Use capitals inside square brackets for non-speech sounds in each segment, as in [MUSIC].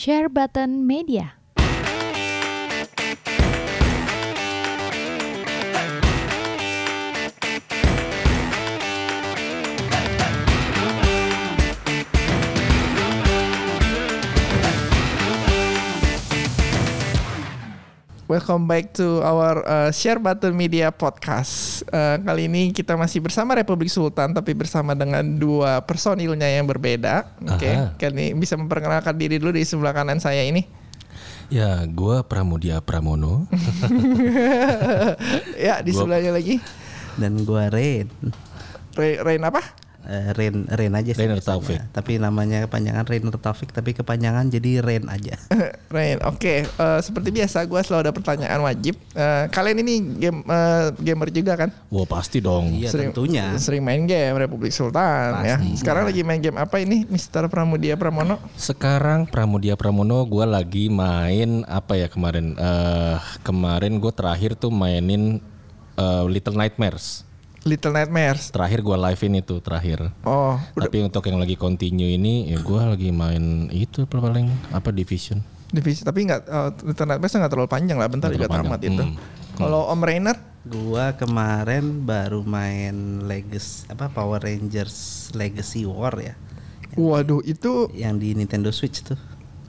Share Button Media. Welcome back to our uh, Share Button Media Podcast. Uh, kali ini kita masih bersama Republik Sultan, tapi bersama dengan dua personilnya yang berbeda. Oke, kali ini bisa memperkenalkan diri dulu di sebelah kanan saya ini. Ya, gua Pramudia Pramono. [LAUGHS] ya, di Gua- sebelahnya lagi. dan gua Rain Rain apa? Eh, Rain Rain aja sih Rainer. Taufik. tapi namanya kepanjangan Rainer Taufik tapi kepanjangan jadi Rain aja [LAUGHS] Rain. Oke, uh, seperti biasa, gue selalu ada pertanyaan wajib. Uh, kalian ini game uh, gamer juga kan? Wah pasti dong. iya tentunya Sering main game Republik Sultan ya. Pasti. Sekarang lagi main game apa ini, Mister Pramudia Pramono? Sekarang Pramudia Pramono gua lagi main apa ya kemarin? Eh kemarin gue terakhir tuh mainin eh, Little Nightmares. Little Nightmares. Terakhir gua live-in itu terakhir. Oh, Tapi untuk yang lagi continue ini ya gua lagi main itu paling apa Division. divisi tapi nggak uh, Little Nightmares nggak terlalu panjang lah, bentar juga terlalu tamat panjang. itu. Hmm. Kalau Om Rainer, gua kemarin baru main Legacy apa Power Rangers Legacy War ya waduh itu yang di Nintendo Switch tuh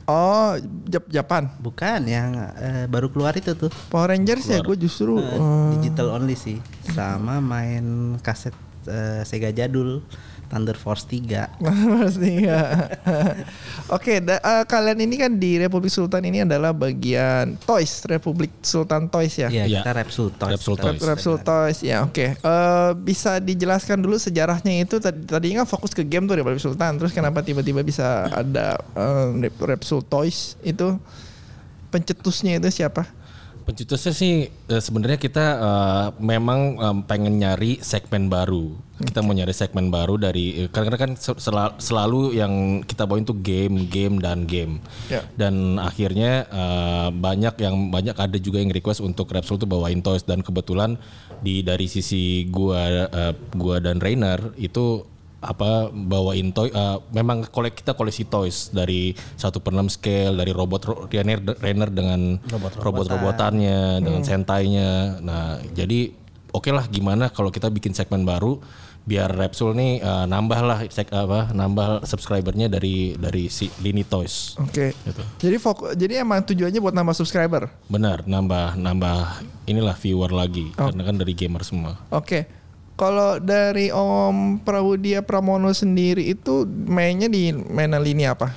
oh Jap Japan? Bukan yang eh, baru keluar itu tuh. Power Rangers ya gue justru uh, digital only sih. Sama main kaset eh, Sega jadul Thunder Force 3 pasti ya. Oke, da- uh, kalian ini kan di Republik Sultan ini adalah bagian Toys Republik Sultan Toys ya. Iya, Iya. kita Repsul Toys. Repsul Rep- Toys. Repsul Toys ya oke Eh, bisa dijelaskan dulu sejarahnya itu tadi tadinya kan fokus ke game tuh Republik Sultan terus kenapa tiba-tiba bisa ada uh, Rep- Repsul Toys itu pencetusnya itu siapa? Pencetusnya sih eh, sebenarnya kita eh, memang em, pengen nyari segmen baru. Kita mau nyari segmen baru dari eh, karena kan sel- sela- selalu yang kita bawain tuh game, game dan game. Ya. Dan akhirnya eh, banyak yang banyak ada juga yang request untuk Repsol tuh bawain toys dan kebetulan di dari sisi gua eh, gua dan Rainer itu apa bawain toy eh, memang kolek kita koleksi toys dari satu per enam scale dari robot ro- Rainer Rainer dengan robot-robotannya dengan sentainya nah jadi oke lah gimana kalau kita bikin segmen baru biar Repsol nih eh, nambah lah sek, apa nambah subscribernya dari dari si lini toys Oke. Gitu. Jadi fokus jadi emang tujuannya buat nambah subscriber. benar nambah nambah inilah viewer lagi karena kan dari gamer semua Oke. Kalau dari Om Pramudia Pramono sendiri itu mainnya di mana lini apa?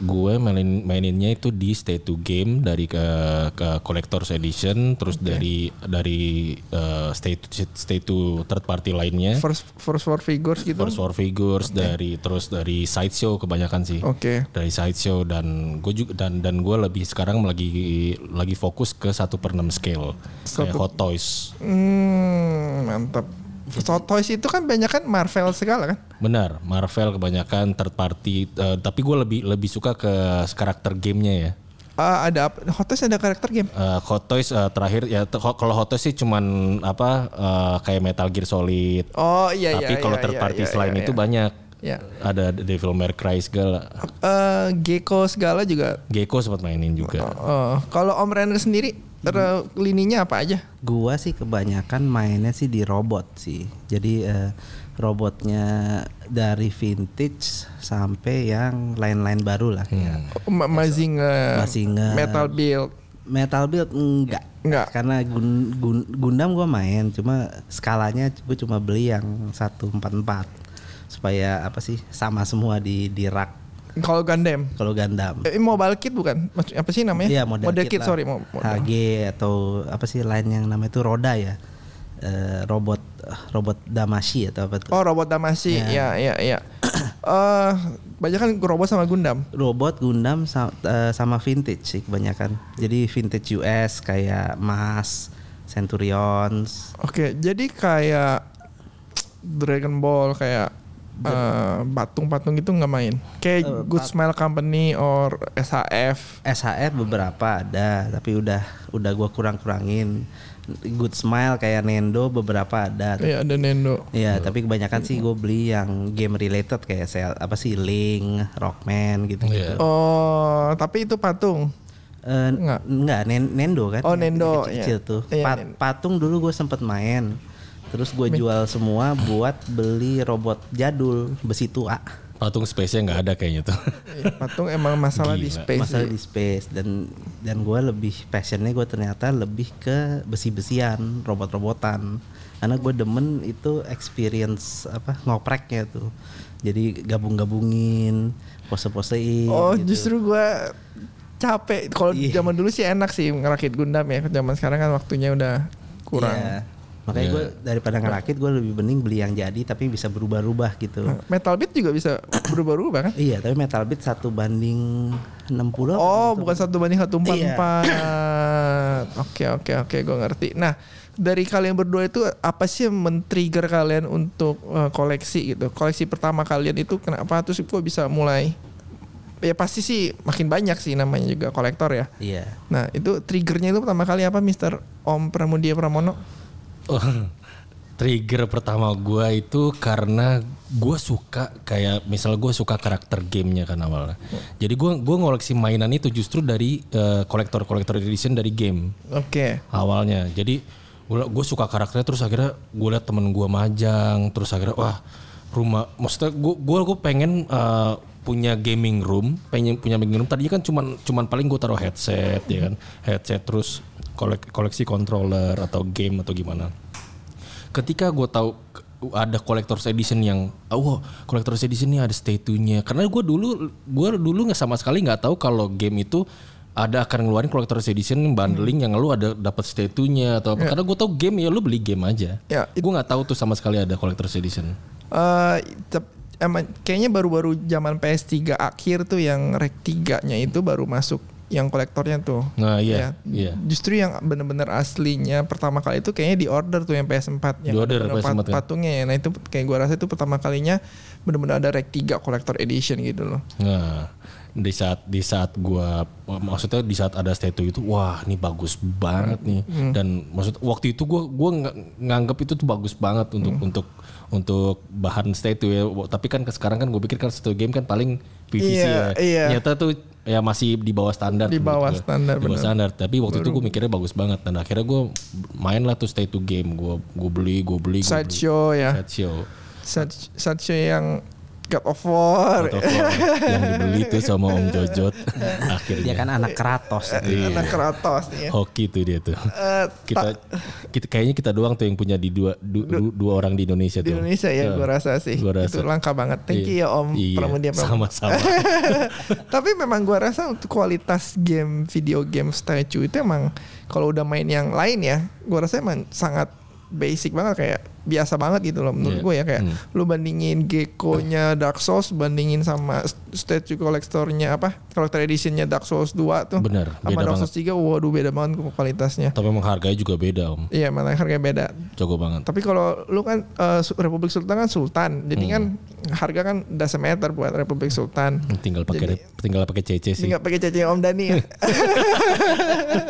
gue mainin maininnya itu di Stay to Game dari ke ke Collector's Edition terus dari dari eh, Stay to Stay to third party lainnya First first war figures gitu. First War Figures dari terus dari sideshow kebanyakan sih Oke. dari sideshow dan gue juga dan dan gue lebih sekarang lagi lagi fokus ke satu per enam scale kayak Satu- Hot Toys Hmm, mantap. So, Toys itu kan banyak kan Marvel segala kan? benar Marvel kebanyakan third party eh, tapi gue lebih lebih suka ke karakter gamenya ya Ah, ada? Hot Toys ada karakter game. Eh, Hot Toys eh, terakhir ya kalau Hot Toys sih cuman apa eh, kayak Metal Gear Solid. Oh iya Tapi iya. kalau iya, third iya, party iya, selain iya, itu iya. banyak. Ya. Ada Devil May Cry segala. Eh, Gecko segala juga. Gecko sempat mainin juga. Oh, kalau Om Renner sendiri ter- lininya apa aja? Gua sih kebanyakan mainnya sih di robot sih. Jadi eh, robotnya dari vintage sampai yang lain-lain baru lah kayak Ma- Mazinger, Mazinger. Metal Build. Metal Build enggak. Enggak. Karena gun, gun- Gundam gua main, cuma skalanya gue cuma beli yang 144 supaya apa sih sama semua di di rak Kalau Gundam. kalau Gundam. Eh, Mobile Kit bukan? Maksud- Apa sih namanya? Iya model, kit, lah. sorry. mo- model. HG atau apa sih lain yang namanya itu roda ya. Eh, robot robot Damashi atau apa tuh. Oh, robot Damashi. Ya, ya, ya. Eh, banyak kan robot sama Gundam. Robot Gundam sa- eh, sama vintage sih kebanyakan. Jadi vintage US kayak Mas, Centurions. Oke, jadi kayak Dragon Ball kayak eh, patung-patung itu nggak main. Kayak Eh, Good Smile Company or SHF. SHF beberapa ada tapi udah udah gua kurang-kurangin Good Smile kayak Nendo beberapa ada Iya ada Nendo. Iya, tapi kebanyakan sih gue beli yang game related kayak sel apa sih Link, Rockman gitu. Iya. Oh, tapi itu patung. Eh, Enggak. enggak, Nen- Nendo kan. Oh, Nendo, kecil-kecil iya. tuh. Iya, Pat- Nendo. patung dulu gue sempet main. Terus gue jual semua buat beli robot jadul besi tua. Patung space-nya nggak ada kayaknya tuh. Iya, patung emang masalah di Gila. space. Masalah sih. di space dan dan gue lebih passionnya gue ternyata lebih ke besi-besian, robot-robotan. Karena gue demen itu experience apa ngopreknya tuh. Jadi gabung-gabungin, pose-posein. Oh, gitu. justru gua capek. Kalau Iya. zaman dulu sih enak sih ngerakit Gundam ya. Zaman sekarang kan waktunya udah kurang. Iya. Makanya Iya. gue daripada ngerakit gue lebih mending beli yang jadi tapi bisa berubah-ubah gitu. Metal Beat juga bisa berubah-ubah kan? Iya, tapi Metal Beat satu banding 60 apa Oh, satu- bukan satu banding satu empat Iya. empat. [LAUGHS] Oke oke oke, gue ngerti. Nah, dari kalian berdua itu apa sih yang men-trigger kalian untuk eh, koleksi gitu? Koleksi pertama kalian itu kenapa terus kok bisa mulai? Ya pasti sih makin banyak sih namanya juga kolektor ya. Iya. Nah, itu triggernya itu pertama kali apa, Mister Om Pramudia Pramono? Oh, [LAUGHS] trigger pertama gua itu karena gua suka kayak misal gua suka karakter gamenya kan awalnya. Jadi gua gua ngoleksi mainan itu justru dari eh, kolektor-kolektor edition dari game Oke. awalnya. Jadi gue suka karakternya terus akhirnya gue liat temen gue majang terus akhirnya wah rumah maksudnya gue gue gue pengen eh, punya gaming room pengen punya gaming room tadinya kan cuman cuman paling gue taruh headset ya kan headset terus kolek- koleksi controller atau game atau gimana. Ketika gue tahu ada collector's edition yang oh collector's edition ini ada statue-nya. Karena gue dulu gue dulu nggak sama sekali nggak tahu kalau game itu ada akan ngeluarin collector's edition bundling yang lu ada dapat statue-nya atau apa. Karena gue tahu game ya lu beli game aja. Ya, gue nggak tahu tuh sama sekali ada collector's edition. Eh, tep- emang kayaknya baru-baru zaman PS3 akhir tuh yang rek 3-nya itu baru masuk yang kolektornya tuh. nah Ya, iya iya Justru yang bener-bener aslinya pertama kali itu kayaknya di order tuh yang PS4 yang Di order bener-bener PS4 pat- kan? patungnya ya. Nah itu kayak gua rasa itu pertama kalinya bener-bener ada rek 3 collector edition gitu loh. Nah, di saat di saat gua maksudnya di saat ada statue itu wah ini bagus banget nih dan maksud waktu itu gua gua nganggap itu tuh bagus banget untuk untuk untuk bahan statue ya tapi kan sekarang kan gue pikir kan satu game kan paling PVC Iya, ya iya. ternyata tuh ya masih di bawah standar Di bawah standar, di bawah bener. standar tapi waktu itu gue mikirnya bagus banget dan akhirnya gue main lah tuh statue game gue gue beli gue beli Sideshow ya. Sideshow. Side- Sideshow yang God of War. Atau yang dibeli tuh sama Om Jojot akhirnya [LAUGHS] Dia kan anak Kratos. Iya. Anak Kratos ya. hoki tuh dia tuh Eh, kita kita kayaknya kita doang tuh yang punya di dua du- du- dua orang di Indonesia di tuh Indonesia ya, gua rasa sih. gua rasa. Itu langka banget. Thank you ya Om Iya, Pramudia sama-sama [LAUGHS] Tapi memang gua rasa untuk kualitas game video game statue itu emang kalau udah main yang lain ya, gua rasa emang sangat basic banget kayak biasa banget gitu loh menurut Iya. gue ya kayak Hmm. lu bandingin Gecko-nya Dark Souls bandingin sama statue kolektornya apa collector editionnya Dark Souls 2 tuh Bener, sama Dark Souls 3 waduh beda banget kualitasnya. Tapi memang harganya juga beda om. Iya malah harganya beda. Jago banget. Tapi kalau lu kan Su- Republik Sultan kan Sultan jadi Hmm. kan harga kan udah semeter buat Republik Sultan. Tinggal pakai tinggal pakai CC sih. ini nggak pakai cacing Om Dani ya [LAUGHS]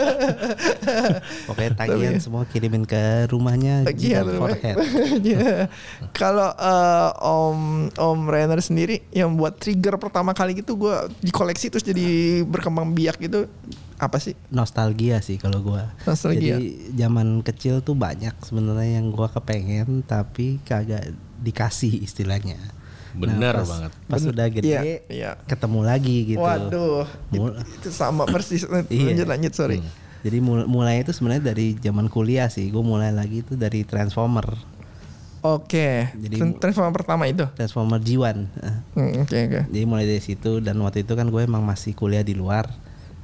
[LAUGHS] Pokoknya tagihan semua kirimin ke rumahnya Tagihan Gita rumah. Forehead. [LAUGHS] Iya. Kalau eh, Om Om Renner sendiri yang buat trigger pertama kali gitu gue dikoleksi terus jadi berkembang biak gitu apa sih? Nostalgia sih kalau gua. Nostalgia. Jadi zaman kecil tuh banyak sebenarnya yang gua kepengen tapi kagak dikasih istilahnya. Bener pas, banget. Pas Bener. udah gede Iya, iya. ketemu lagi gitu. Waduh, Mul- itu, itu sama persis. [LAUGHS] Iya. Lanjut lanjut sorry. Jadi mul- mulai itu sebenarnya dari zaman kuliah sih. Gue mulai lagi itu dari Transformer. Oke. Jadi- Tren- Transformer pertama itu. Transformer G1. Eh, Hmm, Oke oke. Jadi mulai dari situ dan waktu itu kan gue emang masih kuliah di luar.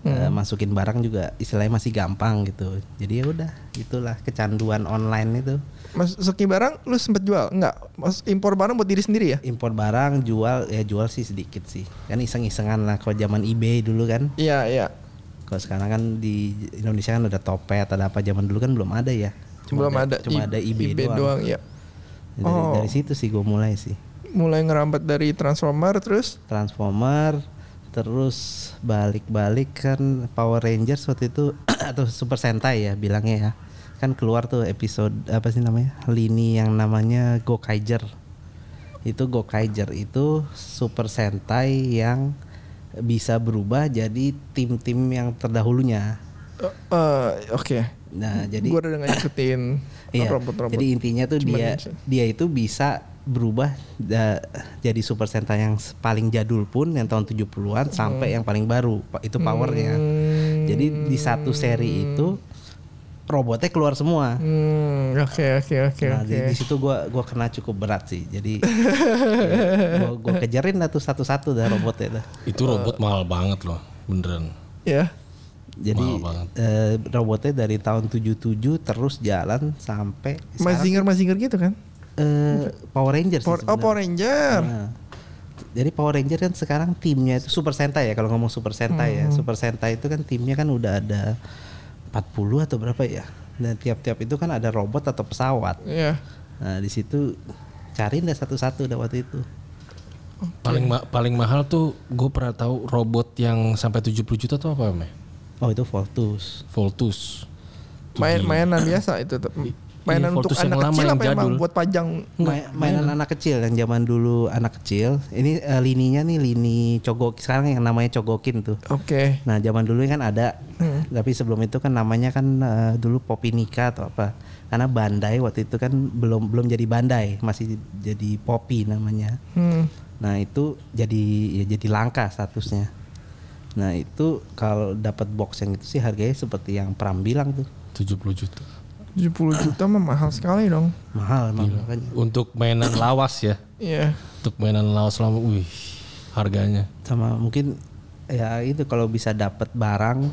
Hmm. masukin barang juga istilahnya masih gampang gitu. Jadi ya udah, itulah kecanduan online itu. Masukin barang lu sempet jual? Enggak. Mas impor barang buat diri sendiri ya? Impor barang, jual ya jual sih sedikit sih. Kan iseng-isengan lah kalau zaman eBay dulu kan. Iya iya. Kalau sekarang kan di Indonesia kan ada Topet, ada apa zaman dulu kan belum ada ya. Belum ada. Cuma I- ada eBay, doang. doang ya. Dari, Oh. dari situ sih gue mulai sih. mulai ngerambat dari Transformer terus Transformer terus balik-balik kan Power Rangers waktu itu [CLEARS THROAT] atau Super Sentai ya bilangnya ya kan keluar tuh episode apa sih namanya lini yang namanya Gokaiger itu Gokaiger itu Super Sentai yang bisa berubah jadi tim-tim yang terdahulunya Eh, eh, oke nah jadi gue udah ngikutin [LAUGHS] Iya. robot-robot Jadi intinya tuh Cuman dia bisa. dia itu bisa berubah da- jadi Super Sentai yang paling jadul pun yang tahun 70-an sampai yang paling baru. Itu powernya. Hmm. Jadi di satu seri itu robotnya keluar semua. Hmm, oke oke oke Nah, di, di situ gua gua kena cukup berat sih. Jadi [LAUGHS] gua, gua kejarin lah tuh satu-satu dah robotnya dah. Itu robot mahal banget loh, beneran. Ya. Jadi Mahal banget. eh, robotnya dari tahun 77 terus jalan sampai Mazinger Mazinger gitu kan? eh, Power Rangers sih Power, oh. Power Ranger. Nah, jadi Power Ranger kan sekarang timnya itu Super Sentai ya kalau ngomong Super Sentai ya. Super Sentai itu kan timnya kan udah ada 40 atau berapa ya. Dan tiap-tiap itu kan ada robot atau pesawat. Iya. Nah, di situ cariin deh satu-satu dah waktu itu. Paling ma- paling mahal tuh gue pernah tahu robot yang sampai 70 juta tuh apa, Meh? Oh, itu Voltus. Voltus. Main mainan biasa itu tuh. Mainan untuk Voltus yang anak lama, kecil yang apa emang buat pajang? Ma- mainan anak kecil yang zaman dulu anak kecil. Ini eh, lininya nih lini cogok sekarang yang namanya cogokin tuh. Oke. Nah zaman dulu kan ada, tapi sebelum itu kan namanya kan eh, dulu Popinika atau apa? Karena Bandai waktu itu kan belum belum jadi Bandai, masih jadi Popi namanya. Hmm. Nah itu jadi ya jadi langka statusnya. Nah itu kalau dapat box yang itu sih harganya seperti yang Pram bilang tuh 70 juta. 70 juta mah mahal sekali dong. mahal emang makanya. Untuk mainan lawas ya. Iya. Untuk mainan lawas lama, wih, harganya. Sama mungkin ya itu kalau bisa dapat barang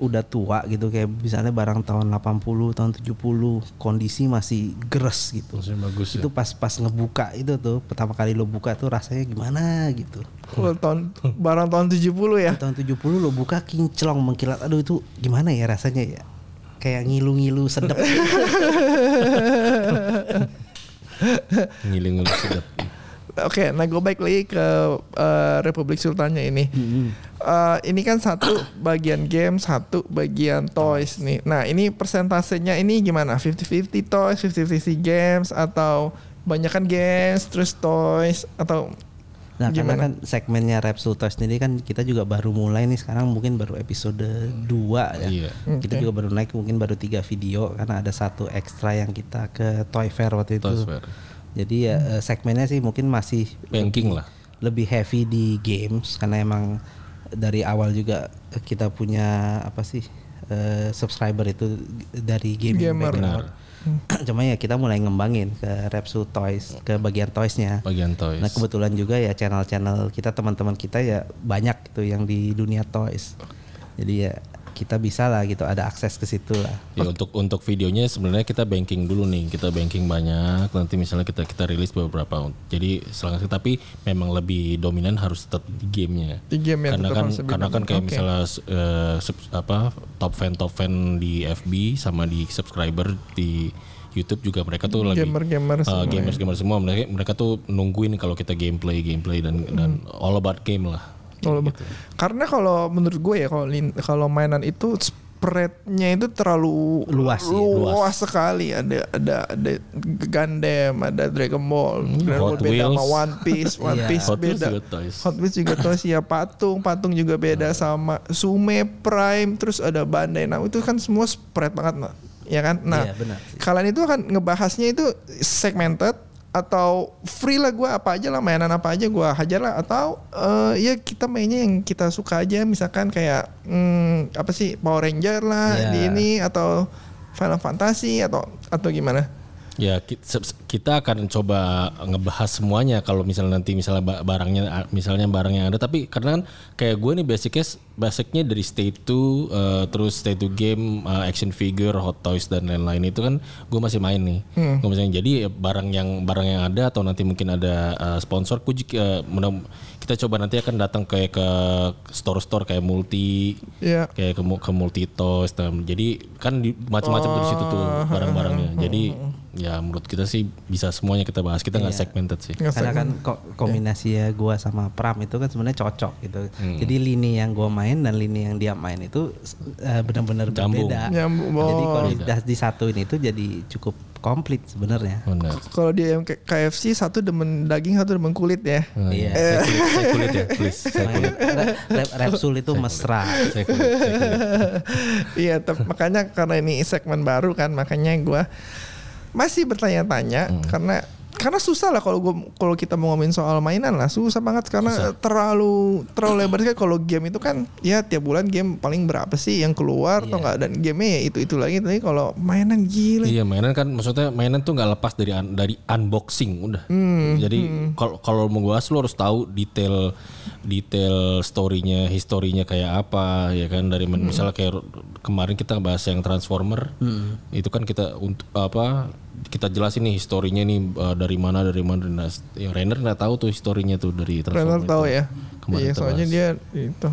udah tua gitu kayak misalnya barang tahun 80 tahun 70 kondisi masih geres gitu. Masih bagus ya. itu pas pas ngebuka itu tuh pertama kali lo buka tuh rasanya gimana gitu Kalau tahun barang tahun 70 ya. tahun 70 lo buka kinclong mengkilat aduh itu gimana ya rasanya ya kayak ngilu-ngilu sedep [LAUGHS] Ngiling-ngiling sedap. Oke, nah gue balik lagi ke eh, Republik Sultannya ini. Eh, ini kan satu bagian game, satu bagian toys nih. Nah ini persentasenya ini gimana? 50-50 toys, 50-50 games, atau banyakkan games, terus toys, atau nah karena Gimana? kan segmennya Repsol Toys sendiri kan kita juga baru mulai nih sekarang mungkin baru episode 2 ya Iya. kita Oke. juga baru naik mungkin baru tiga video karena ada satu ekstra yang kita ke Toy Fair waktu itu Toys Fair. jadi ya eh, segmennya sih mungkin masih Banking lah. lebih heavy di games karena emang dari awal juga kita punya apa sih eh, subscriber itu dari gaming Gamer. background. [CLEARS THROAT] Cuma ya kita mulai ngembangin ke Repsol Toys ke bagian toysnya. Bagian toys. Nah kebetulan juga ya channel-channel kita teman-teman kita ya banyak gitu yang di dunia toys. Jadi ya kita bisa lah gitu ada akses ke situ lah. Ya untuk untuk videonya sebenarnya kita banking dulu nih. Kita banking banyak. Nanti misalnya kita kita rilis beberapa. Jadi selanjutnya tapi memang lebih dominan harus tetap di gamenya. di game yang karena kan karena kan kayak Oke. misalnya eh, sub- apa top fan top fan di FB sama di subscriber di YouTube juga mereka tuh lagi Gamer-gamer eh, semua ya. gamers gamer semua mereka mereka tuh nungguin kalau kita gameplay gameplay dan dan all about game lah. Kalau Gitu. karena kalau menurut gue ya kalau kalau mainan itu spreadnya itu terlalu Luas ya, luas sekali ada ada ada Gundam ada Dragon Ball Dragon Ball Hot beda sama Wheels. One Piece [LAUGHS] One Iya. Piece Hot Wheels beda juga toys. Hot Wheels juga [LAUGHS] toys ya patung patung juga beda sama Sume Prime terus ada Bandai nah itu kan semua spread banget nah ya kan nah Iya, benar sih. kalian itu akan ngebahasnya itu segmented atau free lah gue apa aja lah mainan apa aja gue hajar lah. Atau eh, ya kita mainnya yang kita suka aja. Misalkan kayak hmm, apa sih Power Ranger lah Iya. di ini atau Final Fantasy atau atau gimana Ya kita akan coba ngebahas semuanya kalau misalnya nanti misalnya ba- barangnya misalnya barang yang ada. Tapi karena kan kayak gue nih basicnya basicnya dari state to eh, terus state to game eh, action figure hot toys dan lain-lain itu kan gue masih main nih. Gua masih main. jadi barang yang barang yang ada atau nanti mungkin ada eh, sponsor ku juga, eh, mudah- kita coba nanti akan datang kayak ke store-store kayak multi ya kayak ke, ke multi toys dan jadi kan di- macam-macam dari situ tuh barang-barangnya. Jadi ya menurut kita sih bisa semuanya kita bahas. Kita nggak segmented sih. Nggak Karena kan ko- kombinasi ya gua sama Pram itu kan sebenarnya cocok gitu. Hmm. Jadi lini yang gua main dan lini yang dia main itu eh, benar-benar berbeda. Nyambung. Jadi Oh. kalau di- disatuin itu jadi cukup komplit sebenarnya. Benar. Kalau dia yang kayak KFC satu demen daging, satu demen kulit ya. Nah, Iya. Saya kulit, saya kulit ya, please. Saya kulit. Itu mesra. Saya kulit, saya kulit. [LAUGHS] Iya, tapi makanya karena ini segmen baru kan, makanya gua masih bertanya-tanya Hmm. karena karena susah lah kalau gua kalau kita mau ngomongin soal mainan lah. Susah banget karena terlalu terlalu lebar. Sekali kalau game itu kan ya tiap bulan game paling berapa sih yang keluar atau Iya. enggak dan gamenya ya itu itu lagi. Tapi kalau mainan gila. Iya mainan kan maksudnya mainan tuh nggak lepas dari un- dari unboxing udah. Jadi kalau kalau mau bahas lu harus tahu detail detail storynya, historinya kayak apa ya kan? Dari men- misalnya kayak kemarin kita bahas yang Transformer. Itu kan kita untuk apa kita jelasin nih historinya nih uh, dari mana dari mana nah, yang Rainer nggak tahu tuh historinya tuh dari Transformer. tahu ya Kemarin iya soalnya bahas. dia itu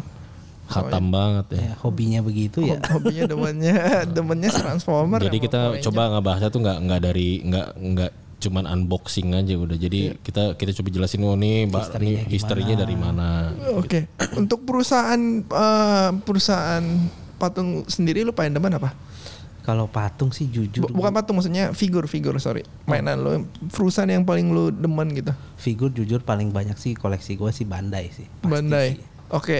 Hatam banget ya. Ya, hobinya begitu ya. hobinya demennya [LAUGHS] demennya transformer Jadi kita coba ngebahasnya tuh nggak nggak dari nggak nggak cuman unboxing aja udah. Jadi Iya. kita kita coba jelasin oh nih mbak nih historinya dari mana. Oke, untuk perusahaan eh, perusahaan patung sendiri lu paling demen apa? Kalau patung sih jujur Bu- bukan patung maksudnya figur-figur sorry mainan lu perusahaan yang paling lu demen gitu figur jujur paling banyak sih koleksi gua sih Bandai sih. Pasti Bandai sih. oke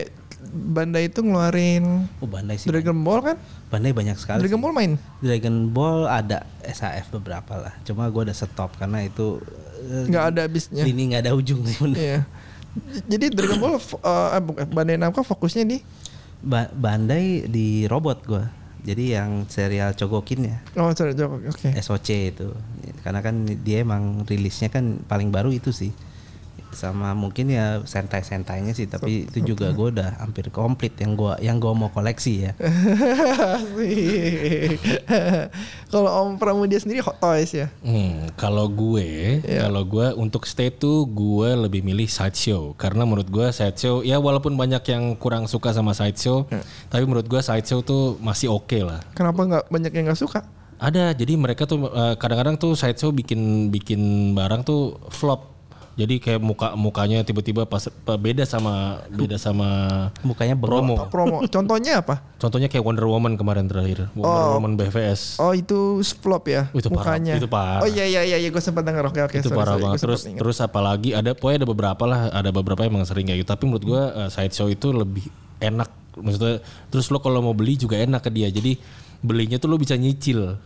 Bandai itu ngeluarin Oh Bandai sih. Dragon Ball kan Bandai banyak sekali. Dragon sih. Ball main Dragon Ball ada SAF beberapa lah. Cuma gua udah stop karena itu eh, nggak ada habisnya ini nggak ada ujung sih bener. iya jadi Dragon Ball eh, bukan, Bandai Namco fokusnya di Ba- Bandai di robot gua. Jadi yang serial Chogokin ya. oh sorry Joko oke. SOC itu. Karena kan dia emang rilisnya kan paling baru itu sih sama mungkin ya sentai sentainya sih tapi itu juga gue udah hampir komplit yang gua yang gua mau koleksi ya [LAUGHS] kalau Om Pramudia sendiri Hot Toys ya Hmm, kalau gue, Iya. kalau gue untuk stay tuh gue lebih milih sideshow karena menurut gue sideshow ya walaupun banyak yang kurang suka sama sideshow, Iya. tapi menurut gue sideshow tuh masih oke lah. kenapa nggak banyak yang nggak suka Ada, jadi mereka tuh eh, kadang-kadang tuh sideshow bikin bikin barang tuh flop. Jadi kayak muka mukanya tiba-tiba pas pa- beda sama beda sama mukanya promo. promo contohnya apa Contohnya kayak Wonder Woman kemarin terakhir, Wonder Woman BVS. Oh itu flop ya Itu parah, mukanya. itu parah. Oh iya iya iya, iya gue sempat denger oke oke. itu sorry, parah sorry, banget terus ingat. terus apalagi ada pokoknya ada beberapa lah ada beberapa yang emang sering kayak gitu tapi menurut gua uh, sideshow itu lebih enak maksudnya terus lo kalau mau beli juga enak ke dia jadi belinya tuh lo bisa nyicil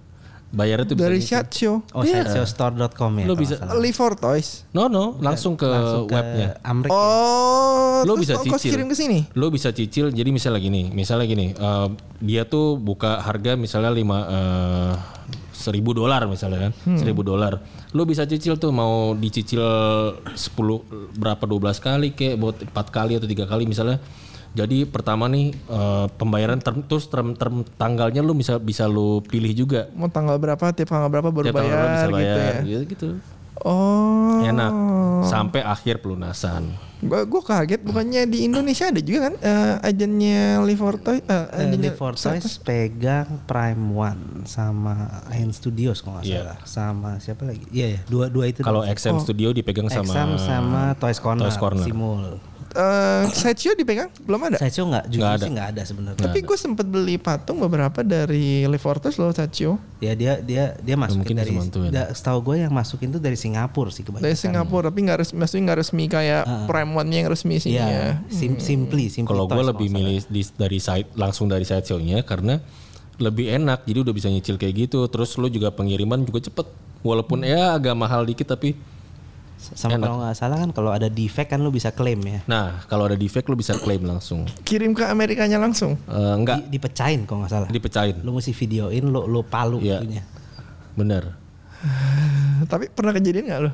bayarnya tuh dari bisa nyicil. chat show. oh sideshowstore.com ya Lo bisa-. Live for Toys. no no langsung ke Langsung ke webnya Amrik ya. Oh, lo bisa cicil kirim ke sini. lo bisa cicil jadi misalnya gini misalnya gini uh, dia tuh buka harga misalnya lima uh, seribu dolar misalnya kan Hmm. seribu dolar lo bisa cicil tuh mau dicicil 10 berapa 12 kali kayak buat empat kali atau tiga kali misalnya jadi pertama nih uh, pembayaran term, terus term, term tanggalnya lu bisa bisa lu pilih juga Mau tanggal berapa, tiap tanggal berapa baru Tiap tanggal bayar, bisa gitu bayar ya. gitu, gitu. Oh. enak sampai akhir pelunasan Gue kaget bukannya di Indonesia ada juga kan eh, agennya Live for Toys. eh, Eh, agennya Live for Toys pegang Prime One sama Ain Studios kalau nggak Iya. salah sama siapa lagi iya ya dua dua itu kalau XM Studio dipegang sama Exam sama Toys Corner, Toys Corner. Simul Eh, sideshow dipegang? Belum ada. Sideshow nggak jujur Nggak ada. sih nggak ada sebenarnya. Tapi gue sempet beli patung beberapa dari Live Toys loh sideshow. ya dia dia dia masukin mungkin dari bantuin. da- setahu gue yang masukin tuh dari Singapura sih kebanyakan. Dari Singapura tapi nggak resmi, maksudnya nggak resmi kayak Prime One yang resmi sini ya. Iya, sim simply, simply Kalau gue lebih milih di- dari site langsung dari site show-nya karena lebih enak jadi udah bisa nyicil kayak gitu. Terus lo juga pengiriman juga cepet. Walaupun ya agak mahal dikit tapi sama kalau nggak salah kan kalau ada defect kan lu bisa klaim ya. Nah kalau ada defect lo bisa claim langsung. Kirim ke Amerikanya langsung. Eh, enggak. Di- dipecahin kalau nggak salah. Dipecahin. Lu mesti videoin lu lu palu Iya. itunya. Bener. [SIGHS] Tapi pernah kejadian nggak lo?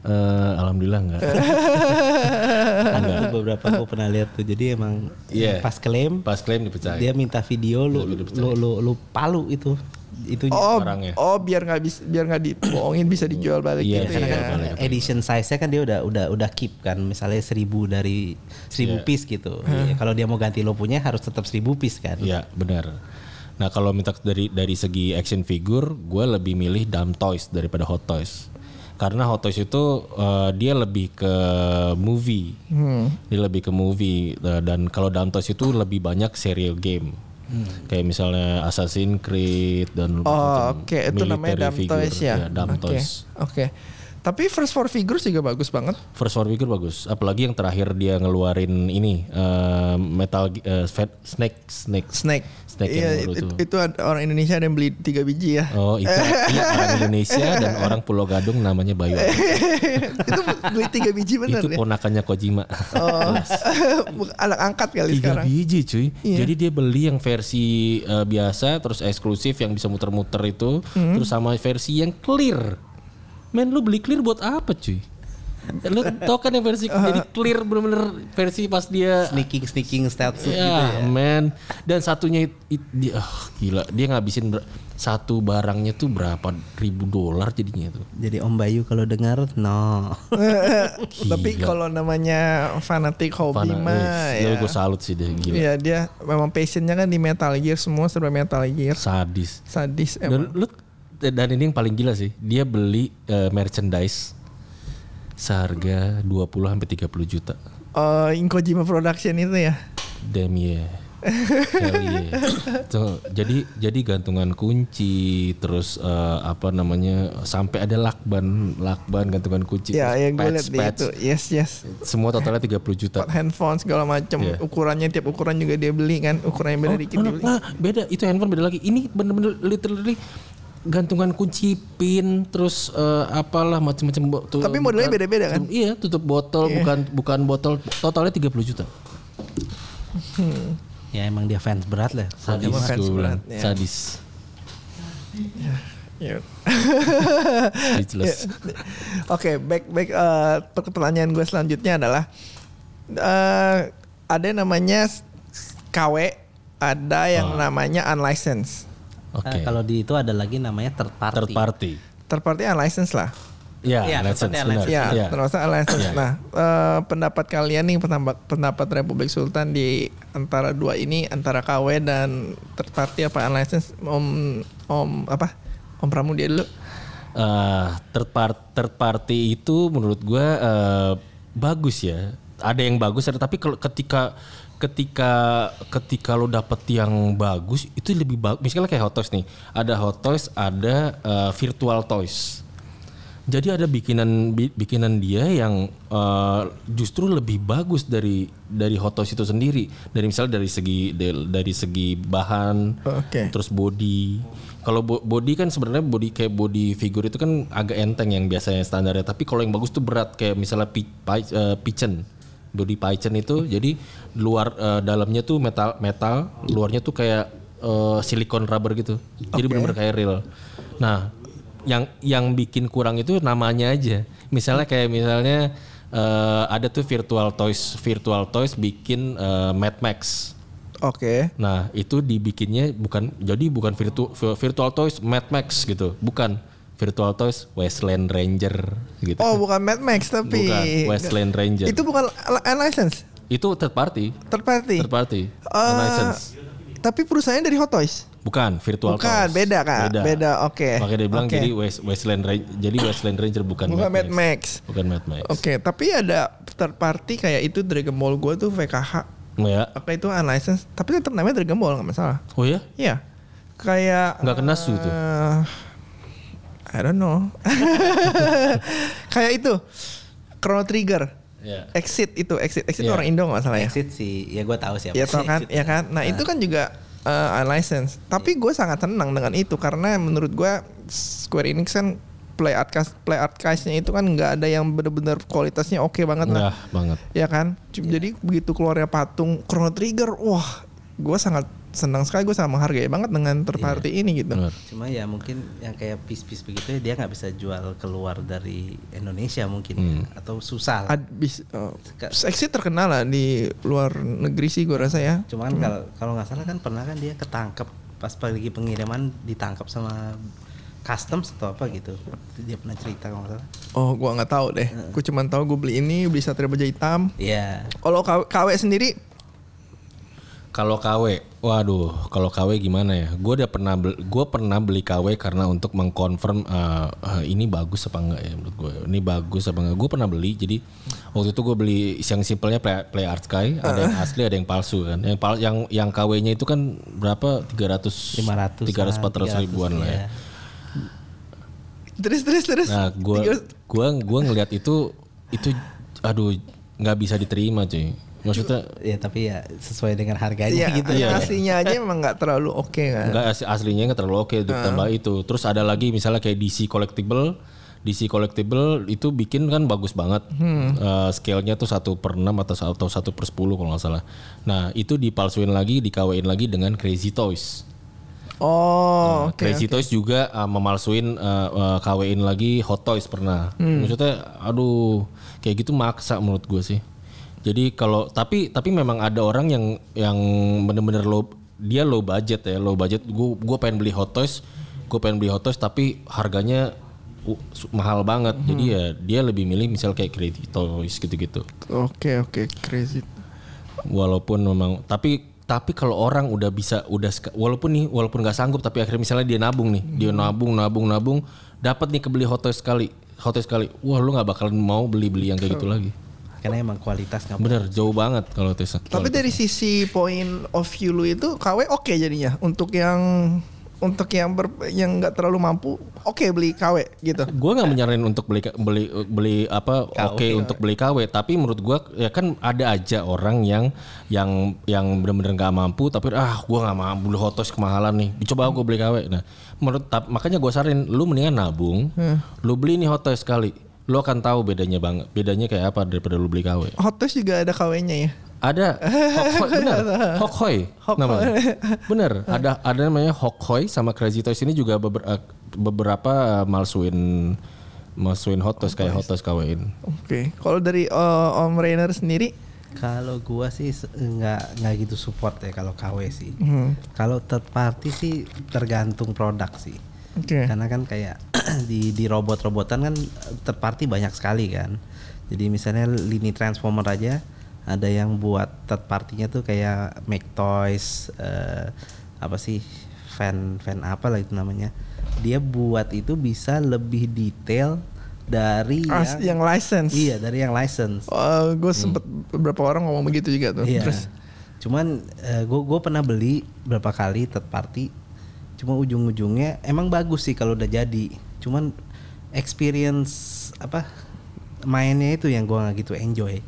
Eh, alhamdulillah enggak [LAUGHS] ada beberapa gue pernah lihat tuh. Jadi emang Iya. pas klaim pas claim dipecahin. dia minta video lu lu lu, lu palu itu itu Oh, Barangnya. oh biar nggak bisa biar nggak dibohongin bisa dijual balik Iya, gitu karena ya. kan edition size-nya kan dia udah udah udah keep kan misalnya seribu dari seribu Iya. piece gitu Ya, kalau dia mau ganti lo punya harus tetap seribu piece kan Iya benar. Nah kalau minta dari dari segi action figure, gue lebih milih Dumb Toys daripada Hot Toys. Karena Hot Toys itu eh, dia lebih ke movie, dia lebih ke movie Eh, dan kalau Dumb Toys itu lebih banyak serial game. Kayak misalnya Assassin's Creed dan Oh, oke itu namanya Dumb. Toys ya. Iya, Dumb Oke. Toys. Oke. Tapi First for Figures juga bagus banget. First War Figure bagus, apalagi yang terakhir dia ngeluarin ini eh, metal eh, Fat- snake snake Snake. Snake iya, yang baru itu, tuh. itu ada orang Indonesia ada yang beli tiga biji ya. Oh itu [LAUGHS] iya, orang Indonesia dan orang Pulau Gadung namanya Bayu. [LAUGHS] itu beli tiga biji bener itu ya. ponakannya Kojima. Oh, [LAUGHS] anak angkat kali Tiga sekarang. biji cuy. Iya. Jadi dia beli yang versi eh, biasa terus eksklusif yang bisa muter-muter itu, Hmm. terus sama versi yang clear. Men lu beli clear buat apa cuy? Lu tau kan yang versi [LAUGHS] jadi clear bener-bener versi pas dia Sneaking sneaking stealth suit Ya, gitu ya. man. Dan satunya it, it- dia ah, gila, dia ngabisin ber- satu barangnya tuh berapa ribu dolar jadinya itu. Jadi Om Bayu kalau dengar no. [LAUGHS] Tapi kalau namanya fanatik hobi Fana- mah wih, ya. gue salut sih dia gila. Iya dia memang passionnya kan di Metal Gear semua serba Metal Gear. Sadis. Sadis Dan emang. lu dan ini yang paling gila sih, dia beli eh, merchandise seharga 20 sampai 30 juta. Oh, Inkojima Production itu ya. Damn yeah. Hell yeah. Tuh, jadi jadi gantungan kunci terus eh, apa namanya sampai ada lakban lakban gantungan kunci Ya, yang gue patch, lihat patch. itu. Yes, yes. semua totalnya 30 juta. Part handphone segala macam. Iya. Ukurannya tiap ukuran juga dia beli kan. Ukuran yang beda dikit Oh, dia beli. nah, beda itu handphone beda lagi. Ini bener-bener literally gantungan kunci pin terus eh, apalah macam-macam Tapi modelnya beda-beda kan? tutup- Iya, tutup botol bukan bukan botol totalnya 30 juta. [LAUGHS] ya emang dia fans berat lah. Sadis Emang fans berat, ya. Sadis. [LAUGHS] Ya. [LAUGHS] Speechless. Oke, back back eh, pertanyaan gue selanjutnya adalah eh ada yang namanya KW, ada yang Ah. namanya unlicensed. Oke. Ah, kalau di itu ada lagi namanya third party. Third party. Third party unlicensed lah. Ya, Iya, license, party benar. license. Ya, Iya. termasuk unlicensed. Iya. Nah, eh, pendapat kalian nih pendapat pendapat Republik Sultan di antara dua ini antara KW dan third party apa unlicensed? Om Om apa? Om Pramudia dulu. Eh, third, part- third party itu menurut gua eh, bagus ya. Ada yang bagus ada tapi kalau ketika ketika ketika lo dapet yang bagus itu lebih bagus. Misalnya kayak Hot Toys nih. Ada Hot Toys, ada eh, virtual toys. Jadi ada bikinan bi- bikinan dia yang eh, justru lebih bagus dari dari Hot Toys itu sendiri. Dari misalnya dari segi dari segi bahan, Oke. terus body. Kalau bo- body kan sebenarnya body kayak body figure itu kan agak enteng yang biasanya standarnya. Tapi kalau yang bagus tuh berat kayak misalnya pi, pi- eh, pigeon. Body pigeon itu jadi luar eh, dalamnya tuh metal metal, luarnya tuh kayak eh, silikon rubber gitu. Jadi benar-benar kayak real. Nah, yang yang bikin kurang itu namanya aja. Misalnya kayak misalnya eh, ada tuh virtual toys, virtual toys bikin eh, Mad Max. Oke. Nah, itu dibikinnya bukan jadi bukan virtu, virtual toys Mad Max gitu, bukan virtual toys Westland Ranger gitu. Oh, bukan Mad Max tapi Bukan, Westland Ranger. Itu bukan unlicensed, Itu third party, third party. third party, Eh, license. Tapi perusahaannya dari Hot Toys. Bukan virtual Bukan, toys. beda, Kak. Beda, oke. Makanya dia bilang Oke. jadi West, Westland Ranger, jadi Westland Ranger bukan, Bukan Mad Max. Bukan Mad Max. Oke, tapi ada third party kayak itu Dragon Ball gue tuh VKH. Oh ya. Oke itu unlicensed, tapi tetap namanya Dragon Ball nggak masalah. Oh ya? Iya. Kayak Nggak kena su tuh? I don't know. [LAUGHS] kayak itu Chrono Trigger. Ya. Exit itu, exit, exit Iya. orang Indo nggak masalah ya? Exit sih, ya gue tahu siapa. Ya sih tau kan, Exit. ya kan. Nah itu kan juga uh, unlicensed. Tapi gue sangat senang dengan itu karena menurut gue Square Enix kan play archive play archive-nya itu kan nggak ada yang bener-bener kualitasnya oke banget lah. Nah, banget. Ya kan. Cuma Jadi begitu keluarnya patung Chrono Trigger, wah, gue sangat senang sekali. Gue sangat menghargai banget dengan third party ini gitu. Benar. Cuma ya mungkin yang kayak piece-piece begitu ya, dia nggak bisa jual keluar dari Indonesia mungkin ya. atau susah. lah. Abis, uh, Exit terkenal lah di luar negeri sih gue rasa ya. Cuman kalau kalau nggak salah kan pernah kan dia ketangkep pas pergi pengiriman ditangkap sama customs atau apa gitu. Dia pernah cerita kalau nggak salah. Oh, gue nggak tahu deh. Gue cuma tahu gue beli ini, beli satria baja hitam. Iya. Kalau KW, KW sendiri Kalau KW, waduh, kalau KW gimana ya? Gue udah pernah beli, gue pernah beli KW karena untuk mengkonfirm uh, uh, ini bagus apa enggak ya menurut gue. Ini bagus apa enggak? Gue pernah beli. Jadi waktu itu gue beli yang simpelnya Play, Play Art Sky, ada yang [LAUGHS] asli, ada yang palsu kan. Yang pal- yang yang KW-nya itu kan berapa? 300 500 300 400 ribuan lah ya. iya. Terus terus terus. Nah, gua gua gua ngelihat itu itu aduh nggak bisa diterima cuy. Maksudnya Ya tapi ya sesuai dengan harganya Iya, gitu. yang aslinya aja emang nggak terlalu oke kan. Enggak as- aslinya nggak terlalu oke ditambah itu. Terus ada lagi misalnya kayak DC collectible. DC collectible itu bikin kan bagus banget. Eh, scale-nya tuh satu per 6 atau atau satu per 10 kalau nggak salah. Nah itu dipalsuin lagi, dikawin lagi dengan Crazy Toys. Oh, oke. Crazy Toys juga uh, memalsuin uh, uh, KW-in lagi Hot Toys pernah. Hmm. Maksudnya aduh kayak gitu maksa menurut gue sih. Jadi kalau tapi tapi memang ada orang yang yang bener-bener low dia low budget ya, low budget. Gue gue pengen beli Hot Toys, gue pengen beli Hot Toys tapi harganya uh, mahal banget. Hmm. Jadi ya dia lebih milih misal kayak Crazy Toys gitu-gitu. Oke oke crazy. Walaupun memang tapi tapi kalau orang udah bisa udah walaupun nih walaupun nggak sanggup tapi akhirnya misalnya dia nabung nih dia nabung nabung nabung dapat nih kebeli hotel sekali hotel sekali wah lu nggak bakalan mau beli beli yang kayak gitu lagi Karena emang kualitas nggak bener jauh banget kalau tes Tapi dari sisi point of view lu itu KW oke jadinya. Untuk yang untuk yang ber, yang nggak terlalu mampu oke beli KW gitu. gue nggak menyarankan untuk beli beli beli apa oke untuk beli KW tapi menurut gue ya kan ada aja orang yang yang yang benar-benar nggak mampu tapi ah gue nggak mampu beli hotos kemahalan nih. Coba gue beli KW nah menurut makanya gue sarin lu mendingan nabung lu beli nih hotos sekali lu akan tahu bedanya banget bedanya kayak apa daripada lu beli KW Hot Toys juga ada KW-nya ya. ada Hokhoy bener [LAUGHS] Hokhoy namanya bener ada ada namanya Hokhoy sama Crazy Toys ini juga beber- eh, beberapa malsuin malsuin hot toys kayak hot toys kawin Oke. Kalau dari uh, Om Rainer sendiri Kalau gua sih nggak nggak gitu support ya kalau KW sih. Hmm. Kalau third party sih tergantung produk sih. Oke. Karena kan kayak [CLEARS THROAT] di di robot-robotan kan third party banyak sekali kan. Jadi misalnya lini transformer aja ada yang buat third partinya tuh kayak make toys eh, apa sih fan fan apa lah itu namanya. Dia buat itu bisa lebih detail dari As- yang, yang license. iya dari yang license. gue sempet beberapa orang ngomong begitu juga tuh. Iya. Terus Cuman gue gue pernah beli berapa kali third party. Cuma ujung-ujungnya emang bagus sih kalau udah jadi. Cuman experience apa mainnya itu yang gue nggak gitu enjoy.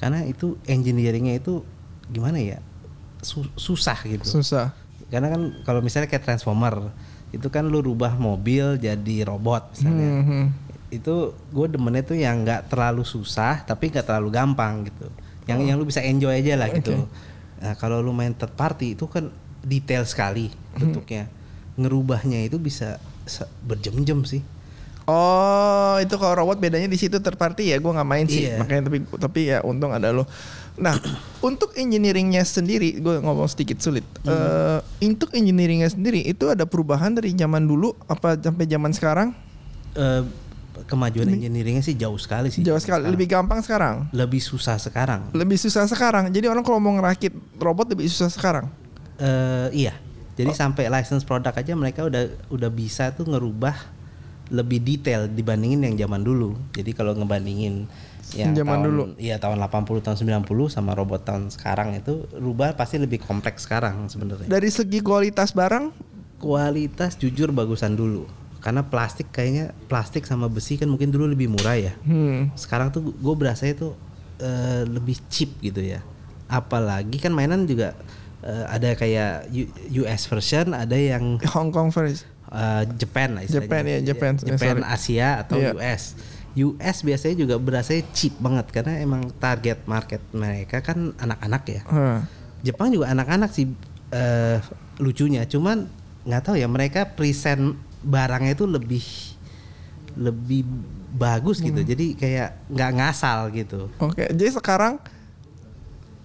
Karena itu engineeringnya itu gimana ya Su- susah gitu. susah. Karena kan kalau misalnya kayak transformer itu kan lu rubah mobil jadi robot misalnya. Mhm. Itu gue demennya tuh yang nggak terlalu susah tapi nggak terlalu gampang gitu. Yang yang lu bisa enjoy aja lah gitu. Nah kalau lu main third party itu kan detail sekali bentuknya. Ngerubahnya itu bisa berjam-jam sih. Oh, itu kalau robot bedanya di situ third party ya, gue nggak main sih. Iya. Makanya tapi tapi ya untung ada lo. Nah, [CLEARS THROAT] untuk engineeringnya sendiri, gue ngomong sedikit sulit. Eh, untuk engineeringnya sendiri itu ada perubahan dari zaman dulu apa sampai zaman sekarang? Eh, kemajuan engineeringnya sih jauh sekali sih. Jauh sekali, lebih gampang sekarang. Lebih susah sekarang. Lebih susah sekarang. Jadi orang kalau mau ngerakit robot lebih susah sekarang. Eh iya. Jadi sampai license produk aja mereka udah udah bisa tuh ngerubah lebih detail dibandingin yang zaman dulu. Jadi kalau ngebandingin yang Zaman tahun, dulu. Iya tahun 80 tahun 90 sama robot tahun sekarang itu rubah pasti lebih kompleks sekarang sebenarnya. Dari segi kualitas barang, Kualitas jujur bagusan dulu. Karena plastik kayaknya plastik sama besi kan mungkin dulu lebih murah ya. hmm, Sekarang tuh gue berasa itu eh, lebih cheap gitu ya. Apalagi kan mainan juga eh, ada kayak U- US version, ada yang [LAUGHS] Hong Kong versi. eh, Japan lah istilahnya. Japan, ya, Japan. Japan. Asia atau Iya. US. US biasanya juga berasa cheap banget karena emang target market mereka kan anak-anak ya. Hah. Jepang juga anak-anak sih eh, lucunya, cuman nggak tahu ya mereka present barangnya itu lebih lebih bagus gitu. Jadi kayak nggak ngasal gitu. Oke, jadi sekarang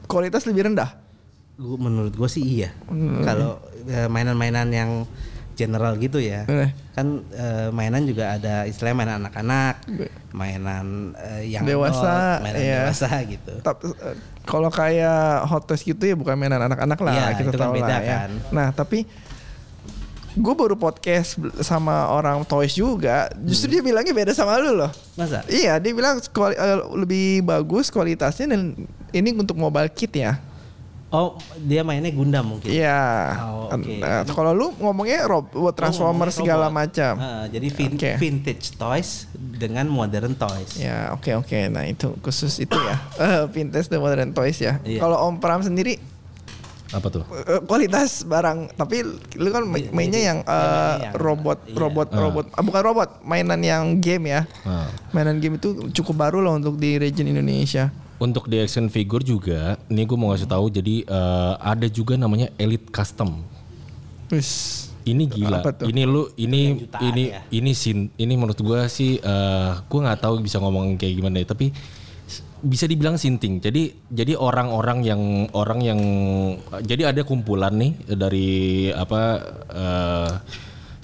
kualitas lebih rendah. Gua, menurut gue sih iya. Hmm. Kalau eh, mainan-mainan yang general gitu ya. Eh. Kan eh, mainan juga ada istilah mainan anak-anak, mainan eh, yang Dewasa, adult, mainan iya. dewasa gitu. Tapi kalau kayak Hot Toys gitu ya bukan mainan anak-anak lah Iya, kita itu kan tahu beda lah ya. kan. Nah tapi gue baru podcast sama orang Toys juga, justru dia bilangnya beda sama lu loh. Masa? Iya dia bilang kuali- lebih bagus kualitasnya dan ini untuk mobile kit ya. Oh, dia mainnya Gundam mungkin. Iya. Oh, oke. Nah, kalau lu ngomongnya robot transformer ngomongnya segala macam. Ah, jadi vin- Oke. vintage toys dengan modern toys. Ya oke oke. Nah itu khusus itu ya. [LAUGHS] Eh, vintage dan modern toys ya. Iya. Kalau Om Pram sendiri Apa tuh? eh, kualitas barang tapi lu kan ma- mainnya yang eh, yang- robot iya. robot Ah. robot ah, bukan robot mainan yang game ya Nah. mainan game itu cukup baru loh untuk di region Indonesia Untuk di action figure juga, ini gue mau ngasih tahu. Jadi eh, ada juga namanya Elite Custom. Wis Ini gila. Ini lu ini ini ya? ini sin ini menurut gua sih eh gua nggak tahu bisa ngomong kayak gimana ya, tapi bisa dibilang sinting. Jadi jadi orang-orang yang orang yang jadi ada kumpulan nih dari apa eh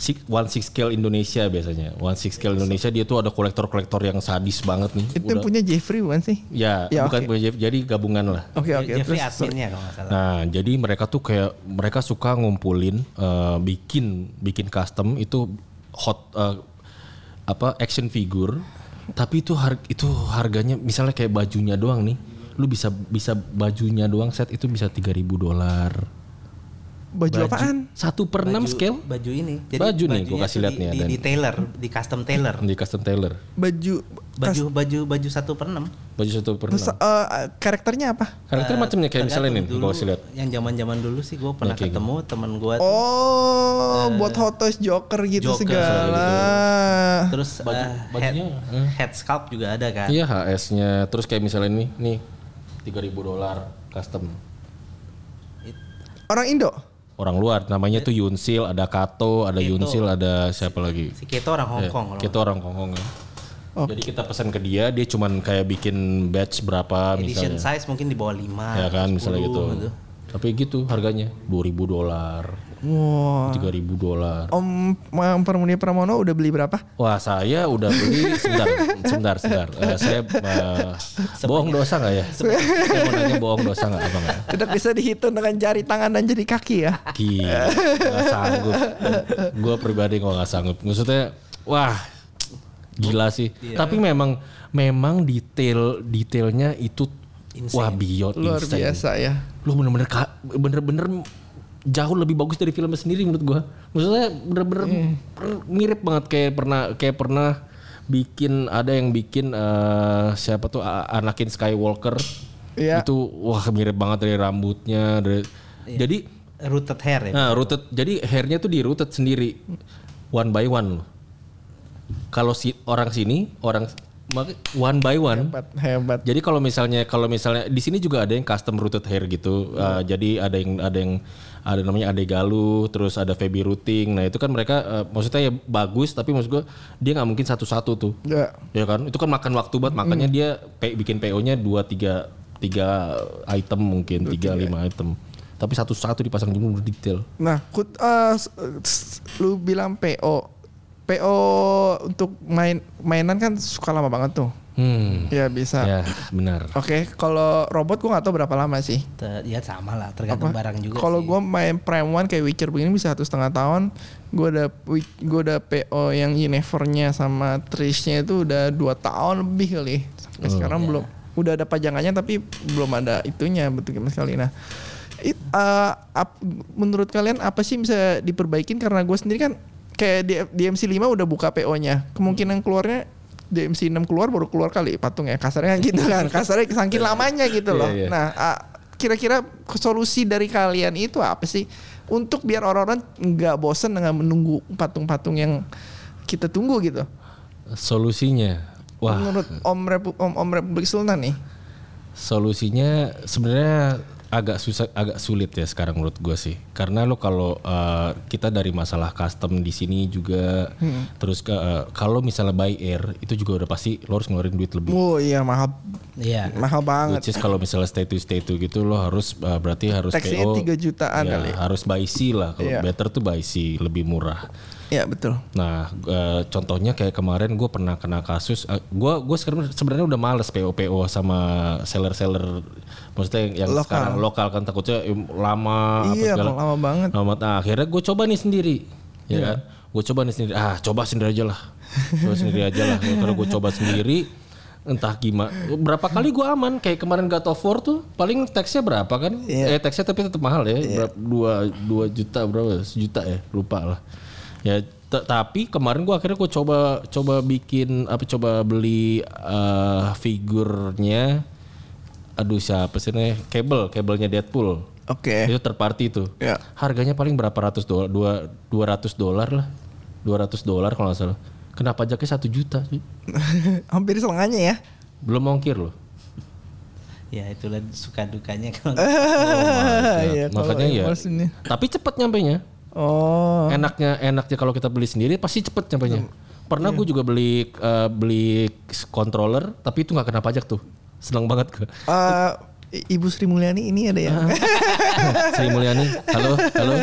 six, one six scale Indonesia biasanya. One six scale Indonesia dia tuh ada kolektor-kolektor yang sadis banget nih. itu punya Jeffrey bukan sih ya, Ya, bukan oke. punya Jeff, jadi gabungan lah. oke oke Jeffrey terus adminnya kalau nggak salah. Nah, jadi mereka tuh kayak mereka suka ngumpulin eh, bikin bikin custom itu hot eh, apa action figure, tapi itu har itu harganya misalnya kayak bajunya doang nih. Lu bisa bisa bajunya doang set itu bisa 3000 dolar. Baju, apaan Satu per enam scale Baju ini. Baju nih, gua bajunya kasih lihat nih Di, ada di tailor, di custom tailor. di custom tailor. baju Baju baju baju satu per enam. Baju satu per Terus, enam. eh, karakternya apa Karakter macamnya kayak misalnya nih, gua kasih lihat. Yang zaman zaman dulu sih gue pernah kayak ketemu teman gue. oh buat Hot Toys Joker gitu Joker, segala Terus Baju- head, bajunya, eh. head sculpt juga ada kan. Iya HS-nya. Terus kayak misalnya nih, nih 3000 dolar custom. orang Indo orang luar. Namanya tuh Yunsil ada Kato ada Keto. Yunsil ada siapa lagi? Si Keto orang Hong Kong. kita orang Hongkong ya. Jadi kita pesan ke dia dia cuman kayak bikin batch berapa Edition misalnya. size mungkin di bawah 5 ya kan misalnya gitu. tapi gitu harganya 2000 dolar wow 3000 dolar. Om Permudi Pramono udah beli berapa? Wah saya udah beli sebentar sebentar sebentar. Eh, saya eh, bohong dosa nggak ya? Saya mau nanya bohong dosa nggak apa nggak? Tidak bisa dihitung dengan jari tangan dan jari kaki ya? Gila, gak sanggup. Gue pribadi kok gak sanggup. Maksudnya, wah, gila sih. Tapi memang, memang detail detailnya itu wah beyond luar insane. biasa ya. Lu bener-bener bener-bener jauh lebih bagus dari filmnya sendiri menurut gua. Maksudnya bener-bener per- mirip banget kayak pernah kayak pernah bikin ada yang bikin eh, siapa tuh Anakin Skywalker. Iya. Itu wah mirip banget dari rambutnya dari jadi Rooted hair ya. Nah, rooted. Jadi hairnya tuh di rooted sendiri, one by one. Kalau si orang sini, orang one by one. hebat hebat Jadi kalau misalnya kalau misalnya di sini juga ada yang custom rooted hair gitu. Uh, jadi ada yang ada yang ada namanya Ade Galuh, terus ada Feby Routing. Nah, itu kan mereka uh, maksudnya ya bagus tapi maksud gua dia nggak mungkin satu-satu tuh. ya Ya kan? Itu kan makan waktu banget makanya dia pe- bikin PO-nya 2 3 tiga item mungkin, tiga lima item. Tapi satu-satu dipasang dulu detail. nah kut, s- lu bilang PO PO untuk main mainan kan suka lama banget tuh Hmm. ya bisa Ya, benar. Oke, kalau robot gua nggak tahu berapa lama sih. Ya sama lah, tergantung barang juga Kalau sih. gua main Prime One kayak Witcher begini bisa satu setengah tahun. Gua ada gua ada PO yang Universe-nya sama Trish-nya itu udah dua tahun lebih kali. Sampai Oh, sekarang iya. belum. Udah ada pajangannya tapi belum ada itunya betul sama sekali. Nah, it, uh, ap- menurut kalian apa sih bisa diperbaikin karena gue sendiri kan kayak di, di MC5 udah buka PO-nya. Kemungkinan keluarnya DMC 6 keluar baru keluar kali patungnya kasarnya [LAUGHS] gitu kan. Kasarnya saking lamanya gitu loh. Iya, iya. nah ah, kira-kira solusi dari kalian itu apa sih? Untuk biar orang-orang nggak bosen dengan menunggu patung-patung yang kita tunggu gitu. Solusinya, wah, menurut Om Repu- Om, Om Republik Sultan nih. Solusinya sebenarnya agak susah agak sulit ya sekarang menurut gue sih karena lo kalau uh, kita dari masalah custom di sini juga terus ke uh, kalau misalnya buy air itu juga udah pasti lo harus ngeluarin duit lebih Oh iya mahal Iya. mahal banget. which is kalau misalnya stay to stay to gitu lo harus uh, berarti harus Taxnya PO 3 jutaan ya, kali. harus buy C lah kalau Iya. better tuh buy C lebih murah Iya betul. Nah, eh, contohnya kayak kemarin gue pernah kena kasus. gue gue sekarang sebenarnya udah males PO PO sama seller seller, maksudnya yang, Lokal. sekarang lokal kan takutnya lama. apa Iya segala- kok lama banget. Lama. Nah, akhirnya gue coba nih sendiri, ya kan? Gue coba nih sendiri. Ah, coba sendiri aja lah. Coba sendiri aja lah. Karena gue coba sendiri, entah gimana. Berapa kali gue aman? Kayak kemarin God of War tuh, paling teksnya berapa kan? Iya. Eh teksnya tapi tetap mahal ya, berapa, dua dua juta berapa? Sejuta ya, lupa lah. Ya, tapi kemarin gua akhirnya gua coba coba bikin apa coba beli eh, figurnya aduh siapa sih nih kabel kabelnya Deadpool. Oke. itu terparty itu Ya. harganya paling berapa ratus dolar? Dua dua ratus dolar lah. Dua ratus dolar kalau nggak salah. Kena pajaknya satu juta sih [LAUGHS] Hampir setengahnya ya. belum ongkir loh. Ya itulah suka dukanya [LAUGHS] kalau Iya, kalau makanya ya. tapi cepet nyampe nya Oh. enaknya enaknya kalau kita beli sendiri pasti cepet nyampainya. Pernah gue juga beli eh, beli controller tapi itu nggak kena pajak tuh. Senang banget gue. Eh, Ibu Sri Mulyani ini ada ya? [LAUGHS] Sri Mulyani, halo, halo,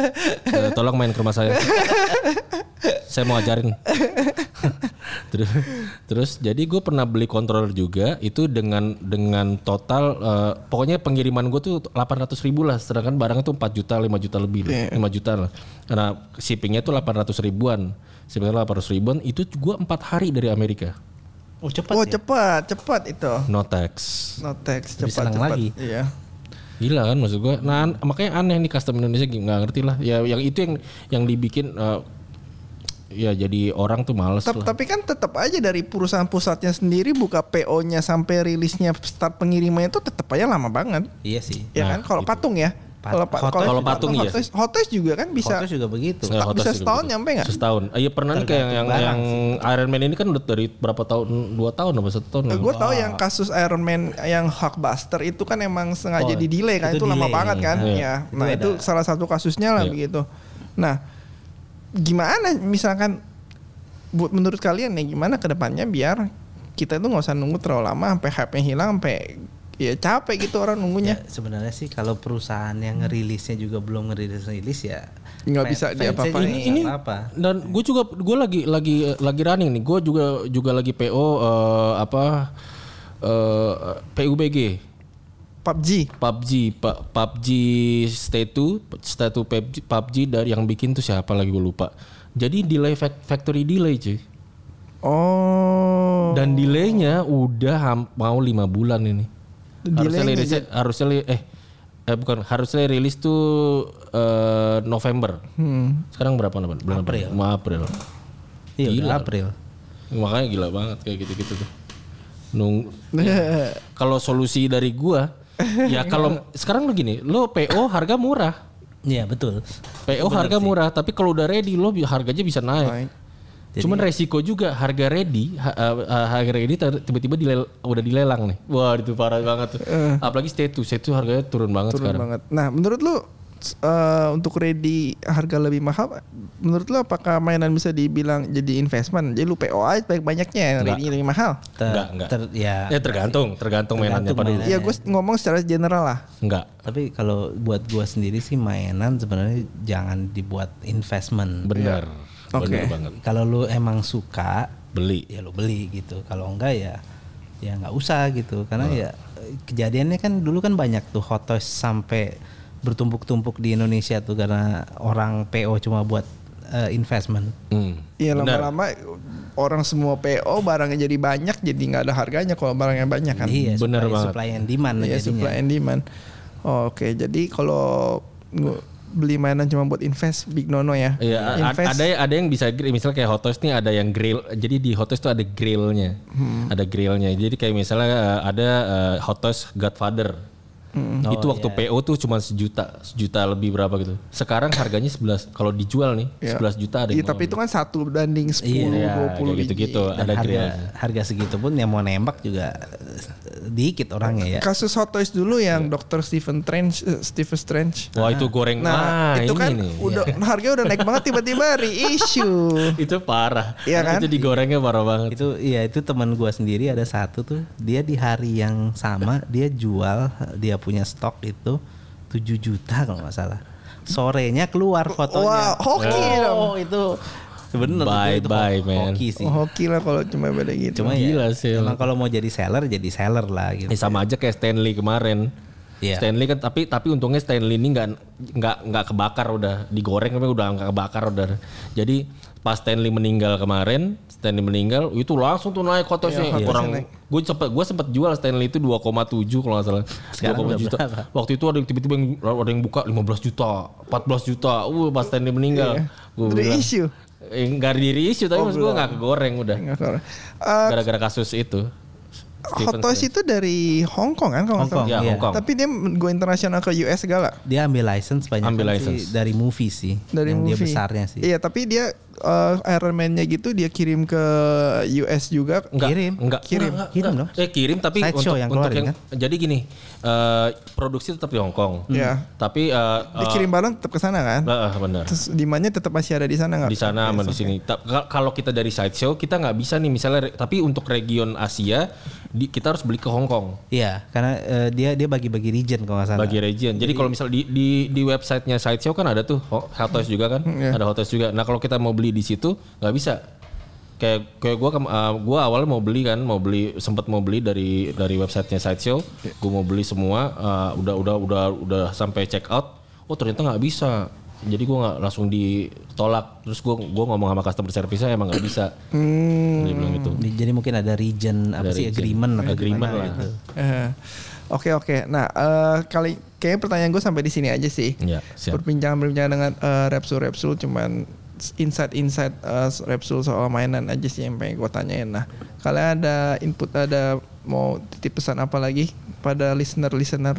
Eh, tolong main ke rumah saya. saya mau ajarin. [LAUGHS] terus, terus jadi gue pernah beli controller juga itu dengan dengan total eh, pokoknya pengiriman gue tuh 800 ribu lah sedangkan barangnya tuh 4 juta 5 juta lebih lah, 5 juta lah karena shippingnya tuh 800 ribuan shippingnya 800 ribuan itu gue empat hari dari Amerika Oh cepat Oh ya. cepat, cepat itu. no tax No text, Lebih cepat, cepat. lagi. Iya. Gila kan maksud gue. Nah an- makanya aneh nih custom Indonesia nggak ngerti lah. Ya yang itu yang yang dibikin eh, ya jadi orang tuh males Tep- lah. Tapi kan tetap aja dari perusahaan pusatnya sendiri buka PO-nya sampai rilisnya start pengirimannya itu tetap aja lama banget. Iya sih. Ya Nah, kan kalau itu. patung ya. Pat- Kalau pa- kalau patung Hot iya. Toys- Hot Toys juga kan bisa Foto juga begitu. Sta- Hot bisa juga setahun begitu. nyampe nggak? Setahun. Ah, Iya pernah nih kayak yang yang, barang yang Iron Man ini kan udah dari berapa tahun? Dua tahun apa satu tahun? gue tahu yang kasus Iron Man yang Hulkbuster itu kan emang sengaja Oh, di delay kan itu itu, lama delay. banget kan Iya. ya. Nah Itu itu salah satu kasusnya lah Iya. begitu. Nah gimana misalkan buat menurut kalian nih gimana ke depannya biar kita tuh nggak usah nunggu terlalu lama sampai hype-nya hilang sampai ya capek gitu orang nunggunya. Ya, sebenarnya sih kalau perusahaan yang ngerilisnya juga belum ngerilis rilis ya Nggak bisa fansnya diapa-apain. juga ini ini apa-apa. dan gue juga gue lagi lagi lagi running nih. Gue juga juga lagi PO eh, apa eh, PUBG. PUBG. PUBG, PUBG Stay 2, Stay 2 PUBG, PUBG dari yang bikin tuh siapa lagi gue lupa. Jadi delay fac- factory delay cuy. Oh. Dan delaynya udah mau lima bulan ini. Harusnya rilisnya, harusnya li- eh eh bukan harusnya rilis tuh eh, November. Hmm. Sekarang berapa bulan? Bulan April. April. April. Iya Gila. April. Makanya gila banget kayak gitu-gitu tuh. Nung [LAUGHS] kalau solusi dari gua ya [LAUGHS] kalau sekarang lo gini, lo PO harga murah. Iya betul. PO harga murah, tapi kalau udah ready lo harganya bisa naik. Baik. Cuman resiko juga harga ready, ha- uh, harga ready tiba-tiba dilel- udah dilelang nih. Wah itu parah banget tuh. Apalagi state 2, state 2 harganya turun banget turun sekarang. banget. Nah, menurut lu eh, untuk ready harga lebih mahal, menurut lu apakah mainan bisa dibilang jadi investment? Jadi lu PO aja banyak banyaknya, Enggak. ready lebih mahal. Ter, Enggak, enggak. ter- ya, Ya tergantung, tergantung mainannya Tergantung pada dulu. mainannya. Iya, gue ngomong secara general lah. Enggak. Tapi kalau buat gua sendiri sih mainan sebenarnya jangan dibuat investment. Benar. Oke. Benar banget. Kalau lu emang suka, Beli. ya lu beli gitu. Kalau enggak ya ya nggak usah gitu. Karena ya kejadiannya kan dulu kan banyak tuh hot toys sampai bertumpuk-tumpuk di Indonesia tuh karena orang PO cuma buat eh, investment. Hmm. Iya Benar. lama-lama orang semua PO barangnya jadi banyak, jadi nggak ada harganya kalau barangnya banyak kan. Iya, Bener supply, banget. supply and demand Iya, jadinya. supply and demand. Oh, Oke, jadi kalau beli mainan cuma buat invest, big nono ya. Iya, invest. ada ada yang bisa grill, misalnya kayak Hot Toys nih ada yang grill. Jadi di Hot Toys tuh ada grillnya, Hmm. ada grillnya. Jadi kayak misalnya uh, ada uh, Hot Toys Godfather. Itu Oh, waktu iya. PO tuh cuma sejuta, sejuta lebih berapa gitu. Sekarang harganya 11 kalau dijual nih Iya. 11 juta ada Iya, tapi itu kan satu banding 10, Iya, 20 kayak gitu-gitu. Ada harga harga segitu pun yang mau nembak juga eh, dikit orangnya ya. Kasus Hot Toys dulu yang Dr. Stephen Strange, eh, Stephen Strange. Wah, itu goreng. Nah, ah, itu ini kan nih. udah harganya udah naik banget tiba-tiba reissue. [LAUGHS] itu parah. Iya kan? Itu digorengnya parah banget. Itu iya itu teman gua sendiri ada satu tuh dia di hari yang sama dia jual dia punya stok itu 7 juta kalau nggak salah. Sorenya keluar Wah, fotonya. hoki dong. oh, itu bener Bye, itu, bye, ho- man. hoki sih. Oh, hoki lah kalau cuma beda gitu. Cuma Gila ya, sih. emang kalau mau jadi seller jadi seller lah gitu. Eh, sama aja kayak Stanley kemarin. Iya. Stanley kan tapi tapi untungnya Stanley ini nggak nggak nggak kebakar udah digoreng tapi udah nggak kebakar udah. Jadi pas Stanley meninggal kemarin, Stanley meninggal itu langsung tuh naik kotosnya Iya, orang gue sempet gue sempet jual Stanley itu 2,7 kalau nggak salah. Sekarang 2,7 udah juta. berapa? Waktu itu ada yang tiba-tiba yang, ada yang buka 15 juta, 14 juta. Uh pas Stanley meninggal. Gua bilang, Reissue. Eh, nggak di reissue tapi maksud gue nggak kegoreng udah. Eh, Gara-gara kasus itu. Hot Toys itu dari Hong Kong kan kalau nggak Hong Kong, salah. Ya. Hong Kong. Tapi dia go internasional ke US segala Dia ambil license banyak Ambil kan license. dari movie sih. dari yang movie. dia besarnya sih. Iya, tapi dia eh, Iron Man-nya gitu dia kirim ke US juga. Enggak, Kirim. enggak, Kirim. enggak, Kirim enggak. dong. Eh kirim tapi Sideshow untuk, yang untuk yang jadi gini, eh, produksi tetap di Hong Kong. Iya. Tapi eh, Dikirim barang tetap ke sana kan? eh, benar. Terus demandnya tetap masih ada di sana nggak? Di sana sama di sini. Ta- kal- Kalau kita dari sideshow kita nggak bisa nih misalnya tapi untuk region Asia di, kita harus beli ke Hong Kong Iya, karena eh, dia dia bagi-bagi region kalau nggak salah. bagi region. Jadi kalau misalnya di di di websitenya sideshow kan ada tuh Ho- Hot Toys juga kan, Iya. ada Hot Toys juga. Nah kalau kita mau beli di situ nggak bisa. Kayak kayak gue gua awalnya mau beli kan, mau beli sempat mau beli dari dari websitenya sideshow. Gue mau beli semua, uh, udah udah udah udah sampai check out. Oh ternyata nggak bisa. Jadi gue nggak langsung ditolak. Terus gue gua ngomong sama customer service-nya emang nggak bisa. Hmm. Dia bilang gitu. Di- Jadi mungkin ada region apa Ada sih region. agreement atau Agreement lah. gitu. Eh, Oke oke. Nah eh, kali kayaknya pertanyaan gue sampai di sini aja sih. Ya, siap. Perbincangan-perbincangan dengan eh, Repsul Repsul cuman insight-insight eh, Repsul soal mainan aja sih yang pengen gue tanyain. Nah kalian ada input ada mau titip pesan apa lagi pada listener-listener?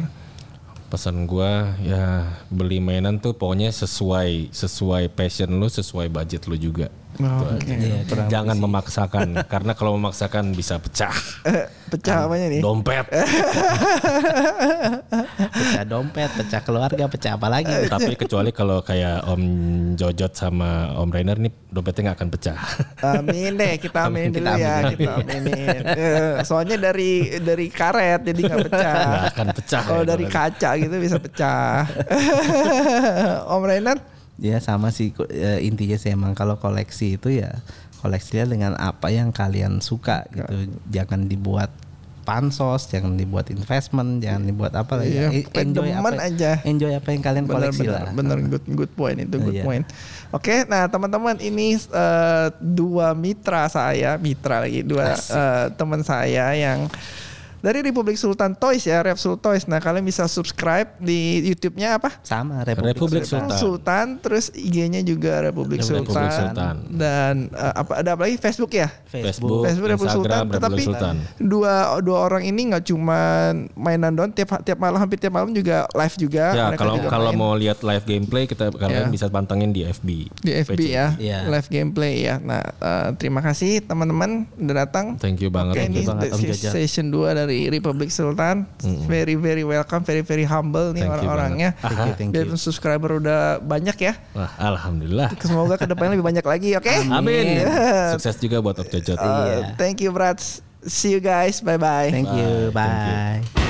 pesan gua ya beli mainan tuh pokoknya sesuai sesuai passion lu sesuai budget lu juga Oke. Iya, jangan memaksakan [LAUGHS] karena kalau memaksakan bisa pecah Eh, pecah apanya nih? dompet [LAUGHS] pecah dompet, pecah keluarga, pecah apa lagi? [LAUGHS] tapi kecuali kalau kayak Om Jojot sama Om Rainer nih dompetnya nggak akan pecah Amin deh, kita amin dulu Kita ya, amin. kita aminin. Eh, Soalnya dari dari karet jadi nggak pecah. nggak akan pecah Kalau ya, dari kaca gitu bisa pecah. Om Renan? Ya sama sih eh, intinya sih emang kalau koleksi itu ya koleksinya dengan apa yang kalian suka gitu. Jangan dibuat pansos, jangan dibuat investment, jangan dibuat apa lagi. Eh, enjoy apa aja. Enjoy apa yang kalian Bener koleksi bener, lah. bener good good point itu good Iya. point. Oke, nah teman-teman ini eh, dua mitra saya, mitra lagi dua eh, teman saya yang dari Republik Sultan Toys ya, Repsul Toys. Nah kalian bisa subscribe di YouTube-nya apa? Sama Republik, Republik Sultan. Sultan. Sultan, terus IG-nya juga Republik, Republik Sultan, Sultan. dan eh, apa ada apa lagi Facebook ya? Facebook, Facebook Republik Instagram Sultan, Republik tetapi Sultan dua dua orang ini nggak cuma mainan doang, tiap tiap malam hampir tiap malam juga live juga. ya Mereka kalau juga kalau main mau lihat live gameplay kita kalian Ya. bisa pantengin di FB di FB ya, Iya. live gameplay ya. Nah, eh, terima kasih teman-teman udah datang. thank you banget Oke, thank ini you banget Om session 2 dari Republik Sultan. Very very welcome, very very humble nih Thank you orang-orangnya. Thank you, thank Dan you. subscriber udah banyak ya. Wah, alhamdulillah Semoga ke depannya lebih banyak lagi, oke? amin Yeah. sukses juga buat Jojot Uh, Thank you, Brats. See you guys. Bye bye. Thank you. Bye. Thank you. Bye.